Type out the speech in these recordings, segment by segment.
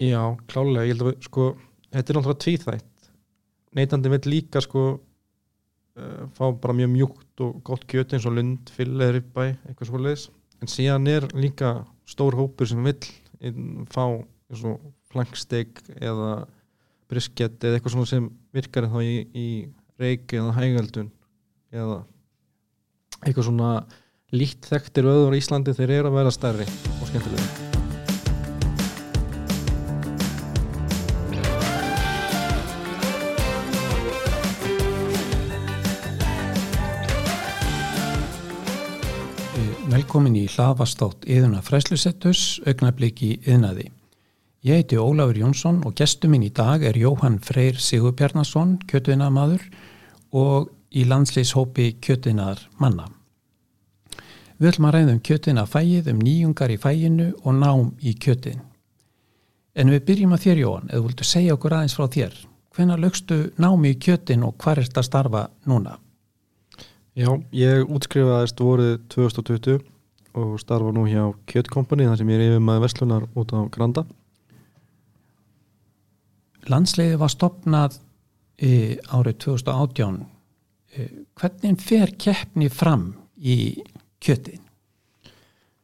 Já, klálega, ég held að við, sko þetta er náttúrulega tvíþætt. Neytandi vill líka sko uh, fá bara mjög mjúkt og gott kjöt eins og lund, fyll eða ribbæ eitthvað svoleiðis, en síðan er líka stór hópur sem inn, fá eins og flanksteik eða brisket eða eitthvað svona sem virkar þá í, í reiki eða hægaldun eða eitthvað svona líkt þekktir öður í Íslandi þeir eru að vera stærri og skemmtilega Velkomin í hlaðvastátt yðuna fræslusettus, augnabliki yðnaði. Ég heiti Ólafur Jónsson og gestur minn í dag er Jóhann Freyr Sigurbjarnason, kjötuðinamadur og í landslýshópi kjötuðinar manna. Við ætlum að ræðum kjötuðina fæið um nýjungar í fæinu og nám í kjötuðin. En við byrjum að þér Jóhann, eða viltu segja okkur aðeins frá þér. Hvenna lögstu námi í kjötuðin og hvað er þetta starfa núna? Já, ég útskrifaðist voruð 2020 og starfa nú hjá Kjötkompani þar sem ég er yfir maður Vestlunar út á Granda. Landsleiði var stopnað e, árið 2018. E, hvernig fer keppni fram í kjötin?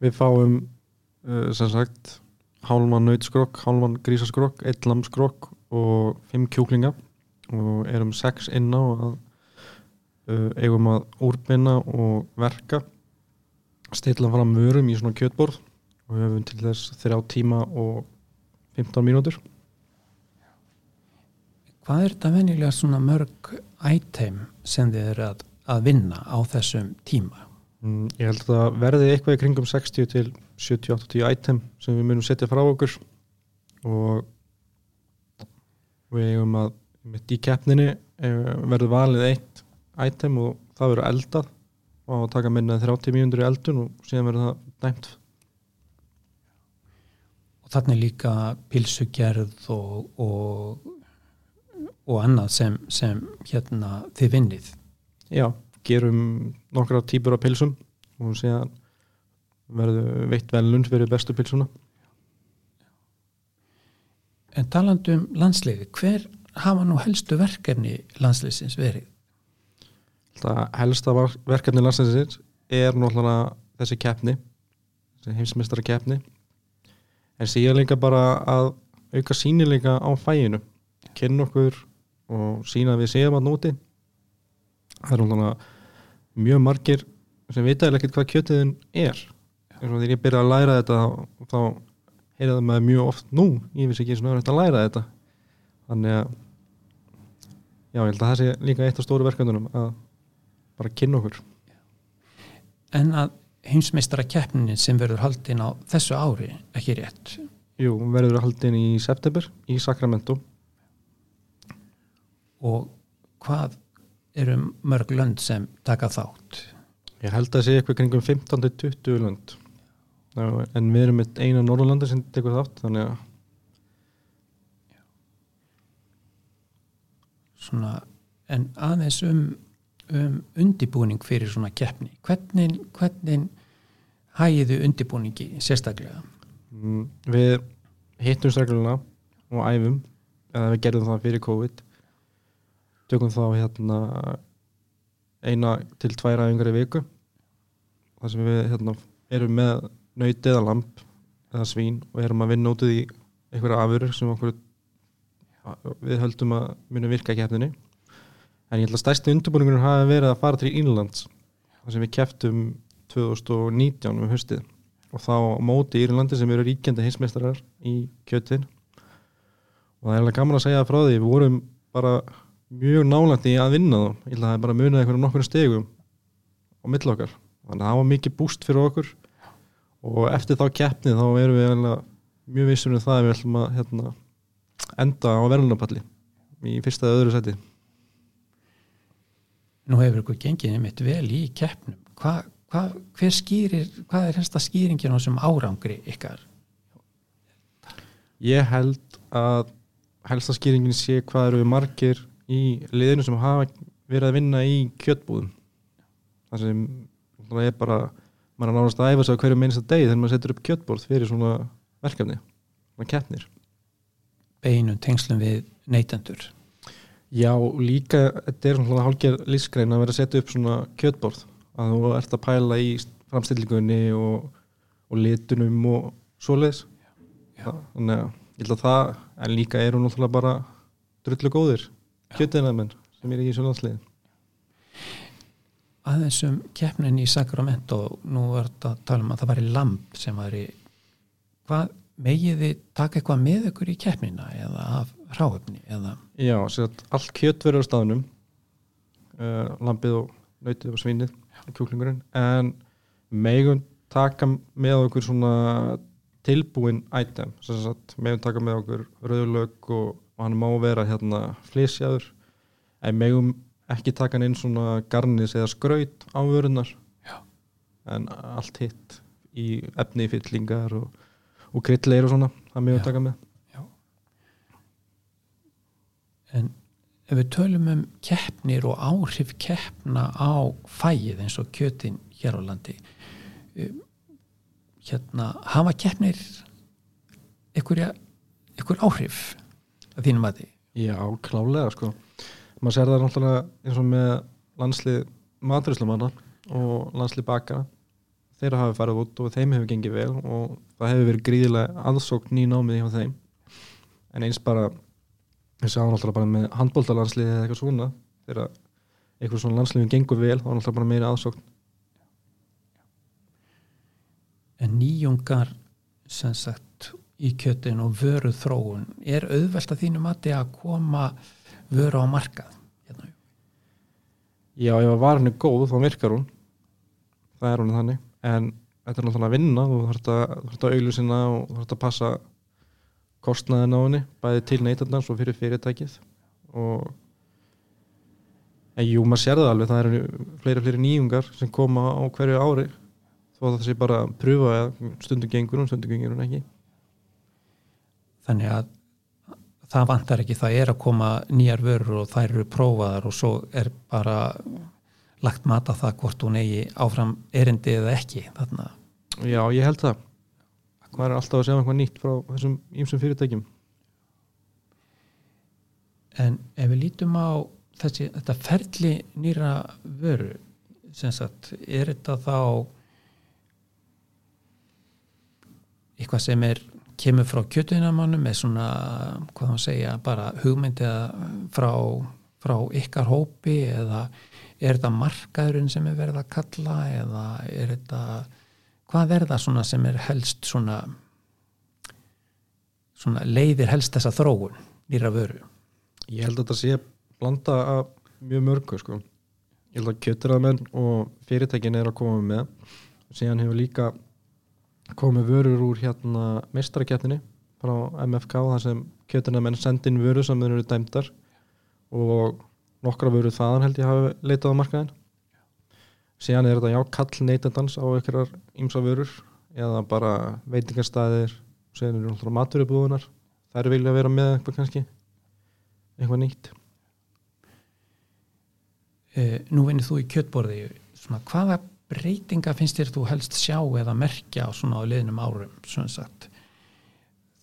Við fáum uh, sem sagt hálman nöytskrokk, hálman grísaskrokk, eitt lamskrokk og fimm kjúklinga og erum sex inn á að eigum að úrbynna og verka stilla fram mörum í svona kjötborð og við höfum til þess þrjá tíma og 15 mínútur. Hvað er þetta venilega svona mörg item sem þið eru að, að vinna á þessum tíma? mm, Ég held að það verði eitthvað í kringum 60 til 70-80 item sem við munum setja frá okkur. Og við eigum að mitt í keppninni eh, verður valið eitt item og það verður eldað og taka minna 30 mínútur í eldun og síðan verður það dæmt Og þannig líka pilsugerð og, og, og annað sem, sem hérna þið vinnið. Já, gerum nokkra típur af pilsum og síðan verður veitt velund fyrir bestu pilsuna En talandum landsliði, hver hafa nú helstu verkefni landsliðsins verið? Helsta verkefni landsinsins er náttúrulega þessi keppni þessi heimsmeistara keppni en síðan líka bara að auka sínileika á fæinu kynna okkur og sína að við séum að nóti. Það er náttúrulega mjög margir sem vita eða ekkert hvað kjötiðin er. Eins og þegar ég byrja að læra þetta þá, þá heyrða það með mjög oft nú, ég vissi ekki svona að læra þetta. Þannig að já, ég held að það sé líka eitt af stóru verkefnunum að bara kynna okkur En að heimsmeistara keppnin sem verður haldin á þessu ári, ekki rétt. Jú, verður haldin í september í Sacramento Og hvað eru mörg lönd sem taka þátt? ég held að það sé eitthvað kringum 15-20 lönd en við erum með eina Norðurlandi sem tekur þátt þannig að Svona, en aðeins um, um undibúning fyrir svona keppni. Hvernig, hvernig hægiðu undibúningi sérstaklega? mm, við hittum strækjuluna og æfum eða við gerðum það fyrir COVID tökum þá hérna eina til tværa í viku þar sem við hérna erum með nöyt eða lamp eða svín og erum að vinna út í einhverja afurur sem okkur við höldum að munum virka keppninni en ég held að stærsti undirbúningur hafi verið að fara til Írlands þar sem við kepptum 2019 um höstið og þá móti Írlandi sem eru ríkjandi hinsmeistarar í kjötin og það er alveg gaman að segja frá því við vorum bara mjög í að vinna þá. Ég held að það er bara munið einhverjum nokkur stegum á milli okkar. Þannig að það var mikið búst fyrir okkur. Og eftir þá keppni þá erum við eiginlega mjög vissum um það að við ætlum að hérna, enda á verðlunapalli í fyrsta öðru seti Nú hefur ykkur gengið einmitt vel í keppnum. Hva, hva, hver skýrir, hvað er helsta skýringin á þessum árangri ykkar? Ég held að helsta skýringin sé hvað eru margir í liðinu sem hafa verið að vinna í kjötbúðum það sem er bara maður er nánast að æfa sig á hverju minnsta degi þegar maður setur upp kjötbúð fyrir svona verkefni svona keppnir beinum tengslum við neytendur Já, líka, þetta er svona hálfgerð lífskrein að vera að setja upp svona kjötborð. Að þú ert að pæla í framstillingunni og, og litunum og svoleiðis. Þannig að ég held að það en líka eru náttúrulega bara drullu góðir kjötiðnæðmenn sem er í sjónlandsliðin aðeins um keppnin í Sacramento nú var þetta að tala um að það var í lamp sem var í hvað megið þið taka eitthvað með ykkur í keppnina eða af ráöfni eða Já, allt kjött verður á staðnum uh, lambið og nautið og svínið kjúklingurinn. En megum taka með okkur svona tilbúin item megum taka með okkur rauðlaug og, og hann má vera hérna flísjaður en megum ekki taka hann inn svona garnis eða skraut á vörunar Já. en allt hitt í efni fyllingar og, og kryllleir og svona, það megum Já. taka með en ef við tölum um keppnir og áhrif keppna á fæið eins og kjötin hér á landi um, hérna hafa keppnir ykkur, ykkur áhrif að þínum að því Já, klálega sko. Maður sér það náttúrulega eins og með landslið maturislumanna og landslið bakara þeirra hafi farið út og þeim hefur gengið vel og það hefur verið gríðilega aðsókn í námið hjá þeim. En eins bara við sáum náttúrulega bara með handbóltalandslið eða eitthvað svona. Þegar eitthvað svona landsliðum gengur vel þá er náttúrulega bara meira aðsókn en nýjungar sem sagt í kjötin og vöru þróun er auðvelt að þínum að að koma vöru á markað? Hérna. Já, ef að varan er góð þá virkar hún. Það er hún þannig. En þetta er náttúrulega að vinna þú þarfst að, að auðlusina og þú þarfst að passa kostnaðin á henni bæði til neytandans og fyrir fyrirtækið. Og en jú, maður sér það alveg það eru fleiri og fleiri nýjungar sem koma á hverju ári þó að það sé bara að pröfa eða stundum gengur hún, stundum gengur hún ekki. Þannig að það vantar ekki, það er að koma nýjar vörur og þær eru prófaðar og svo er bara lagt mat á það hvort hún eigi áfram erindi eða ekki þarna. Já, ég held það maður er alltaf að segja eitthvað nýtt frá þessum ýmsum fyrirtækjum. En ef við lítum á þessi, þetta ferli nýra vöru sagt, er þetta þá eitthvað sem er kemur frá kjötuðinamannum með svona, hvað þá segja bara hugmyndi frá, frá ykkar hópi eða er þetta markaðurinn sem er verið að kalla eða er þetta hvað er það svona sem er helst svona, svona leiðir helst þessa þróun nýra vöru? Ég held að þetta sé blanda af mjög mörgu sko. Ég held að kjöturaðmenn og fyrirtækin er að koma með. Síðan hefur líka komið vörur úr hérna meistarakettinni frá MFK þar sem kjöturaðmenn sendin vörur sem þeir eru dæmdar og nokkra vörur þaðan held ég hafi leitað á markaðin síðan er þetta já kall neytendans á einhverjar ýmsa vörur eða bara veitingarstaðir síðan eru náttúrulega maturubúðunar þær vilja vera með eitthvað kannski eitthvað nýtt. Eh, nú vinnir þú í kjötborði. Svona, hvaða breytinga finnst þér þú helst sjá eða merkja svona á liðnum árum svona sagt?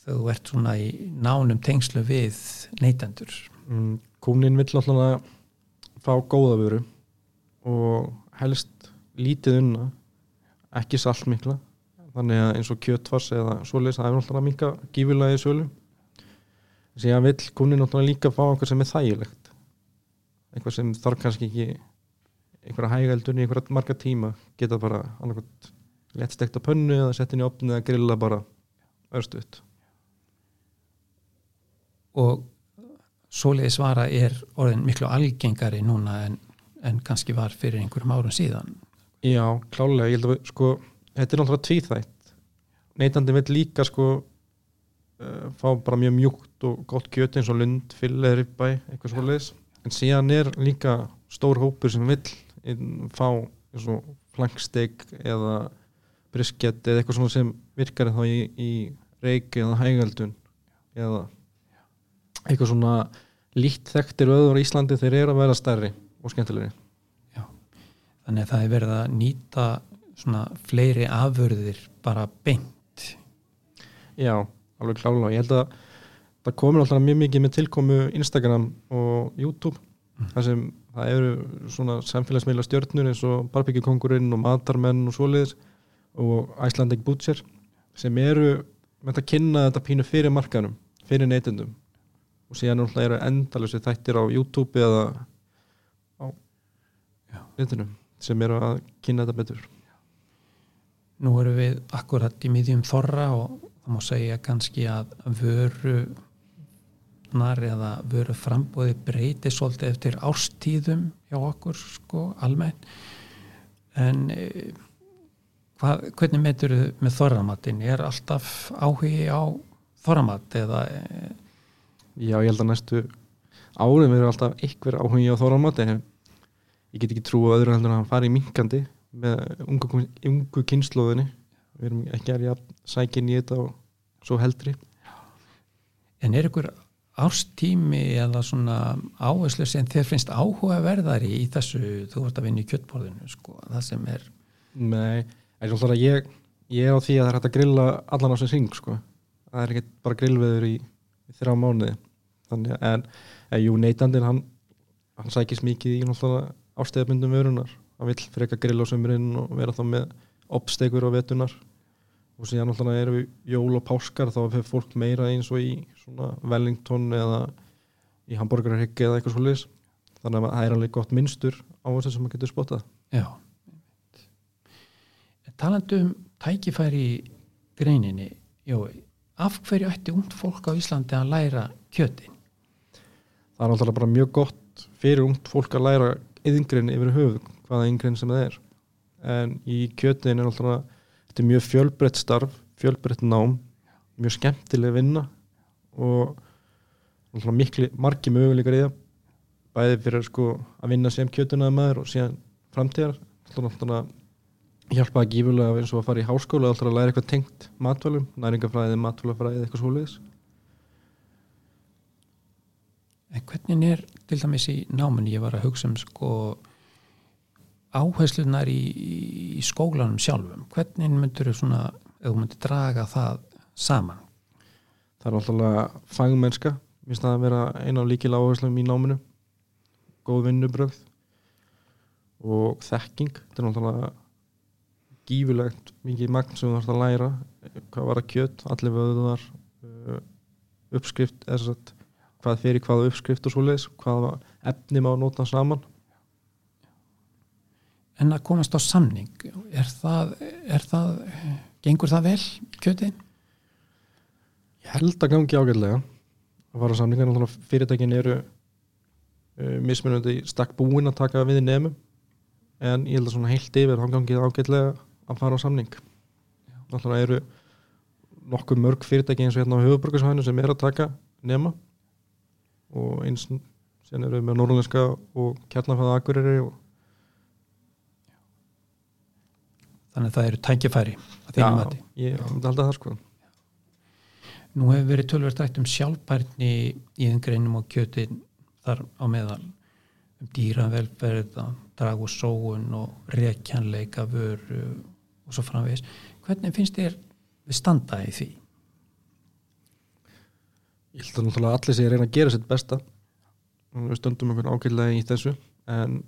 Þegar þú ert svona í nánum tengslu við neytendur. Mm, kúnin vill alltaf fá góða vöru og helst lítið unna ekki salt mikla þannig að eins og kjötfars eða svoleiðis það er að minka gífilega í sölu síðan vill kúnin alltaf líka fá eitthvað sem er þægilegt eitthvað sem þarf kannski ekki einhverja hægældun í einhverja marga tíma geta bara létt stekt á pönnu eða sett inn í opni eða grilla bara örstuðt og svoleiði svara er orðin miklu algengari núna en, en kannski var fyrir einhverjum árum síðan. Já, klálega, ég held að við, sko þetta er náttúrulega tvíþætt. Neytandi vill líka sko uh, fá bara mjög mjúkt og gott kjöt eins og lund, fyll eða ribbæ eitthvað svoleiðis, en síðan er líka stór hópur sem vill inn, fá eins og flanksteik eða brisket eða eitthvað svona sem virkar þá í, í reik eða hægaldun eða eitthvað svona lítt þekktir öður í Íslandi þeir eru að vera stærri og skemmtilegri. Þannig að það er verið að nýta svona fleiri afurðir bara beint. Já, alveg klálega. Ég held að það komur alltaf mjög mikið með tilkomu Instagram og YouTube þar sem það eru svona samfélagsmeila stjörnur eins og barbekjukongurinn og matarmenn og svoleiðis og Icelandic Butcher sem eru með að kynna þetta pínu fyrir markanum, fyrir neytendum. Og síðan náttúrulega eru endalusi þættir á YouTube eða Netinu sem eru að kynna þetta betur. Nú erum við akkurat í miðjum þorra og það má segja kannski að vöru eða vöru frambóði breyti svolítið eftir ástíðum hjá okkur sko almennt. En e, hvað, hvernig metur þau með þorramattin? Er alltaf áhugi á þorramat eða e, Já, ég held að næstu árum verður alltaf ykkur áhugi á þóramati en ég get ekki trú öðru heldur að hann fari minkandi með ungu, ungu kynnslóðinni við erum ekki að sækja þetta og svo heldri. En er ykkur ástími eða svona áherslu sem þér finnst áhugaverðari í þessu, þú vart að vinna í kjöttborðinu sko, það sem er? Nei, ég, ég er á því að það er hægt að grilla allan á sem syng sko. það er ekki bara grillveður í, í þrjá mánuði. Þannig en, en jú, neytandinn hann, hann sækist mikið í náttúrulega ástæðabundum vörunar hann vill freka grill á sömurinn og vera þá með opstekur á vetunar og síðan náttúrulega erum við jól og páskar þá fyrir fólk meira eins og í Wellington eða í hambúrgararhyggi eða eitthvað svolítið þannig að það er alveg gott minnstur á þess að maður getur spottað. Já Talandi um tækifæri greininni, Jói af hverju ætti ungt fólk á Íslandi að læra kjötin? Það er náttúrulega bara mjög gott fyrir ungt fólk að læra yðingrin yfir höfuð, hvaða yngrin sem það er. En í kjötin er náttúrulega þetta er mjög fjölbreytt starf fjölbreytt nám, mjög skemmtileg vinna og náttúrulega mikli, margi möguleikar í það. Bæði fyrir sko að vinna sem kjötunaði maður og síðan framtíðar. Náttúrulega hjálpaði gífulega eins og að fara í háskóla alltaf að læra eitthvað tengt matvælum, næringafræði, matvælafræði eitthvað svoleiðis En hvernig er til dæmis í náminni, ég var að hugsa um sko áherslunar í, í skólanum sjálfum, hvernig myndur þú svona, ef þú myndir draga það saman? Það er alltaf fagmennska. Minnst það að vera eina af líkil áherslum í náminu. Góð vinnubröð og þekking. Þetta er alltaf gífulegt mikið magn sem þú þarfst að læra. Hvað var að kjött, allir vöðuðar uh, uppskrift eða satt, hvað fyrir hvaða uppskrift og svoleiðis hvaða efni má nota saman. En að komast á samning er það, er það gengur það vel kjötin? Ég held að gangi ágætlega. Að fara á samning en fyrirtækin eru uh, mismunandi stakk búin að taka við nefnum en ég held að svona heilt yfir þá gangið ágætlega að fara á samning. Náttúrulega eru nokkuð mörg fyrirtæki eins og hérna á höfuborgarsvæðinu sem er að taka nema og eins sen eru við með Norrlænska og Kjarnafæða Akureyri og Þannig að það eru tækifæri að þínum mati. ég myndi alltaf það sko Nú hefur verið tölverst rætt um sjálfbærni í þengreinum og kjötin þar á meðal um dýravelferð, drag og sóun og rekjanleika vöru og svo framvegis. Hvernig finnst þér við standa í því? Ég held að náttúrulega allir sé að reyna að gera sitt besta. Og við stöndum okkur ákveðlega í þessu en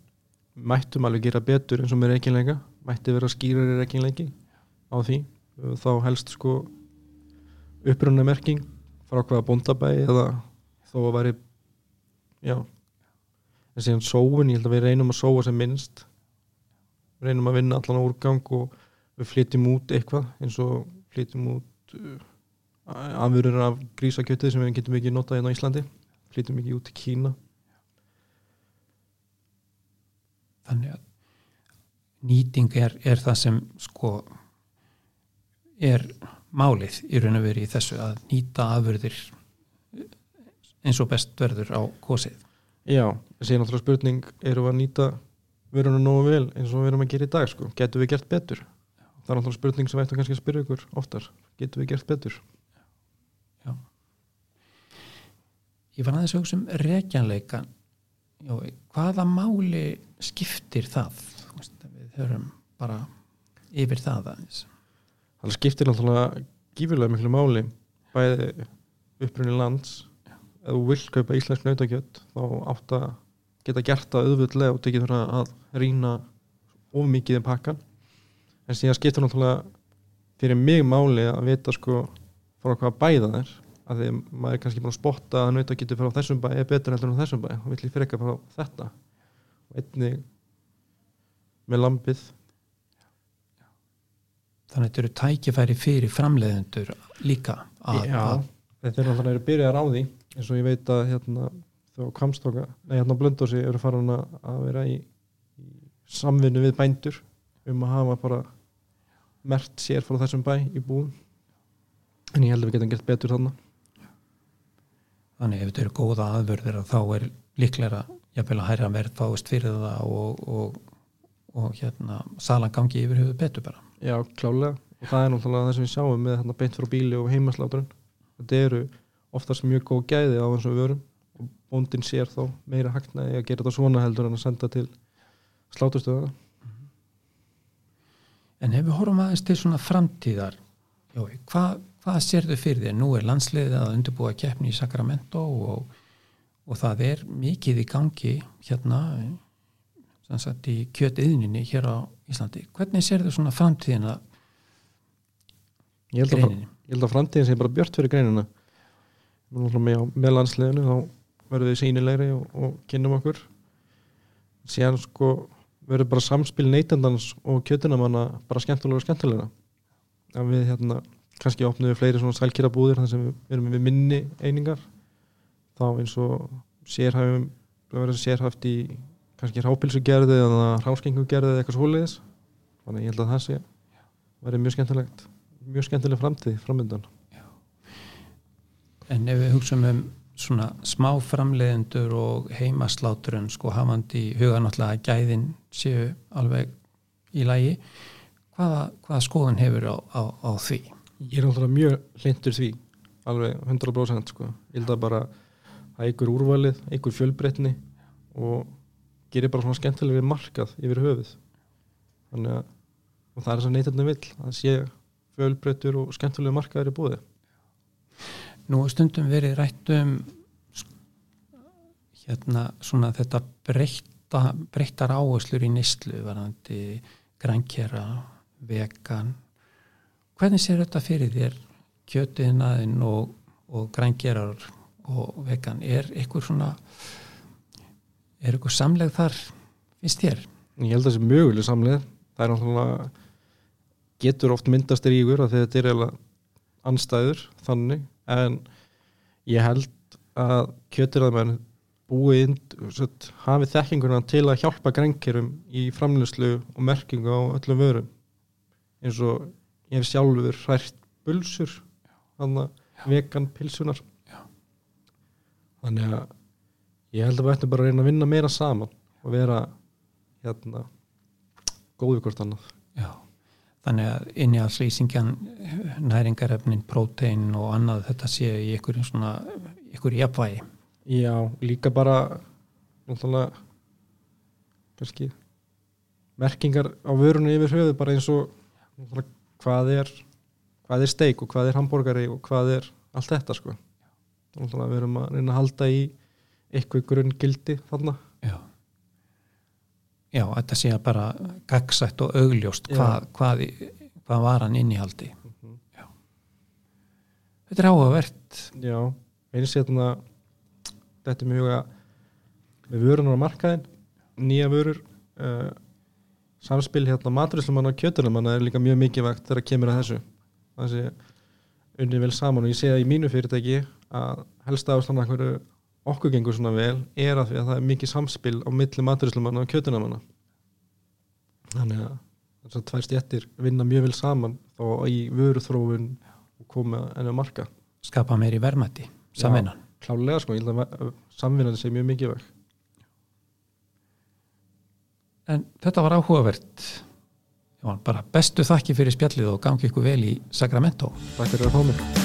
mættum alveg gera betur eins og með reikinleika mætti vera skýrari reikinleiki á því. Þá helst sko upprunnamerking frá hvaða bóndabæi eða þó að væri já. En síðan sóun, ég held að við reynum að sóa sem minnst. Reynum að vinna allan á úrgang og við flytjum út eitthvað eins og flytjum út uh, afurur af grísakjötið sem við getum ekki notað hérna á Íslandi. Flytjum ekki út til Kína. Þannig að nýting er, er það sem sko er málið í raun og veri í þessu að nýta afurðir eins og best verður á kosið. Já, þessi er náttúrulega spurning við að nýta vöruna nógu vel eins og við erum að gera í dag sko, getum við gert betur? Það er náttúrulega spurning sem ættum kannski að spyrja ykkur oftar, getum við gert betur Já Ég var aðeins að hugsa um rekjanleika Já, hvaða máli skiptir það? Við höfum bara yfir það aðeins. Það skiptir náttúrulega gífurlega miklu máli bæði upprunni lands. Ef þú vill kaupa íslensk nautakjött þá átt að geta gert það auðvöldlega og tekið fyrir að rýna of mikið í pakkan en síðan skiptir náttúrulega fyrir mig máli að vita sko frá hvað bæða þær að því maður er kannski búin að spotta að nautakjötti frá þessum bæ er betur heldur en á þessum bæ. Og vill ég fyrir eitthvað frá þetta? Og einnig með lambið. Þannig að þetta eru tækifæri fyrir framleiðendur líka að, Já, að, þetta er náttúrulega að byrja á því eins og ég veit að hérna þá kamstóka, nei hérna blöndósi eru farin að að vera í, í samvinnu við bændur um að hafa bara mert sér frá þessum bæ í búum en ég held að við getum gert betur þannig þannig ef þetta eru góða aðverðir þá er líklega jafnvel að hæra verð fáist fyrir það og, og, og hérna salan gangi yfir höfu betur bara. Já, klálega og það er náttúrulega það sem við sjáum með hérna beint frá bíli og heimasláturinn þetta eru oftast mjög góð gæði á þessum vörum og bóndin sér þá meira hagnaði að gera þetta svona heldur en að senda til slátustöða En ef við horfum aðeins til svona framtíðar, Jói, hvað, hvað sérðu fyrir þér? Nú er landsliðið að undirbúa keppni í Sacramento og, og það er mikið í gangi hérna sagt í kjötiðninni hér á Íslandi. Hvernig sérðu svona framtíðina Ég greininni? ég held að framtíðin sé bara björt fyrir greinina með, með landsliðinu þá verðum við sínilegri og, og kynnum okkur síðan sko verður bara samspil neytendans og kjötunamanna bara skemmtulega og skemmtulega að við hérna kannski opnum við fleiri svona sælkýra búðir þar sem við erum við minni einingar. Þá eins og sérhæfum sérhæft í kannski rápilsugerði eða ráskengugerði eða eitthvað svoleiðis. Þannig ég held að það sé verður mjög skemmtilegt mjög skemmtileg framtíð framöndan En ef við hugsaum um svona smá framleiðendur og heimasláturinn sko hafandi huga náttúrulega að gæðin séu alveg í lagi hvaða, hvaða skoðun hefur á, á, á því? Ég er alltaf mjög hlindur því alveg 100% sko. Ég held að bara að einhver úrvalið einhver fjölbreytni og gerir bara svona skemmtilega við markað yfir höfuð. Þannig að og það er þess að neytandi vill að sé fjölbreytur og skemmtilega markaður í búði Nú stundum verið rætt um hérna svona þetta breytta, breyttar áherslur í nýslu varandi grænkjera, vegan. Hvernig sér þetta fyrir þér kjötiðnaðin og, og grænkjerar og vegan? Er eitthvað svona er eitthvað samleg þar finnst þér? Ég held að það sé möguleg samleið það er náttúrulega getur oft myndast ríkur að þetta er anstæður þannig. En ég held að kjötirðamenn búið inn, sett, hafi þekkinguna til að hjálpa grænkjörum í framlýslu og merkingu á öllum vörum eins og ég hef sjálfur hrært bulsur þannig að vegan pilsunar Já. þannig að ég held að við ættum bara að reyna að vinna meira saman og vera hérna góðu hvort annað Já, þannig að inni að slýsingjan næringarefnin, prótein og annað þetta sé í ykkur svona ykkur jafnvægi. Já, líka bara náttúrulega kannski merkingar á vörunni yfir höfuð bara eins og hvað er hvað er steik og hvað er hambúrgari og hvað er allt þetta sko við erum að reyna að halda í eitthvað grunn gildi þarna Já. Já, þetta sé að bara gagsætt og augljóst hvað, hvað, hvað var hann innihaldi. Mhm. Já. Þetta er áhugavert. Já, eins hérna þetta er mjög huga með vörunar á markaðin nýja vörur uh, samspil hérna maturislumann og kjötunumann er líka mjög mikilvægt þegar kemur að þessu. Þessi unni vel saman og ég það í mínu fyrirtæki að helst ástæðan að hverju okkur gengur svona vel er að því að það er mikið samspil á milli maturislumann og kjötunumann þannig að þess að tvær stjættir vinna mjög vel saman þá í vöruþróun og koma enn að marka Skapa meiri verðmætti, samvinnan. klálega sko, ég held að samvinnan sé mjög mikið veg En þetta var áhugavert. Bara bestu þakki fyrir spjallið og gangi ykkur vel í Sacramento. Takk fyrir að fá mig